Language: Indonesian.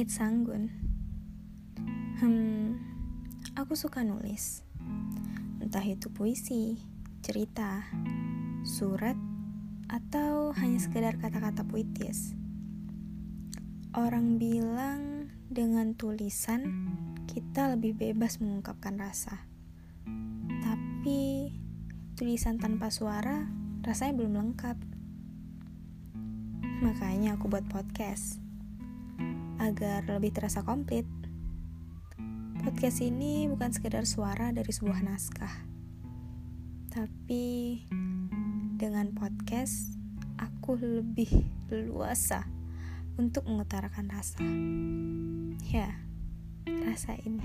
It's Sanggun. Hmm, aku suka nulis. Entah itu puisi, cerita, surat, atau hanya sekedar kata-kata puitis. Orang bilang dengan tulisan kita lebih bebas mengungkapkan rasa. Tapi tulisan tanpa suara rasanya belum lengkap. Makanya aku buat podcast agar lebih terasa komplit. Podcast ini bukan sekedar suara dari sebuah naskah, tapi dengan podcast aku lebih leluasa untuk mengutarakan rasa. Ya, rasa ini.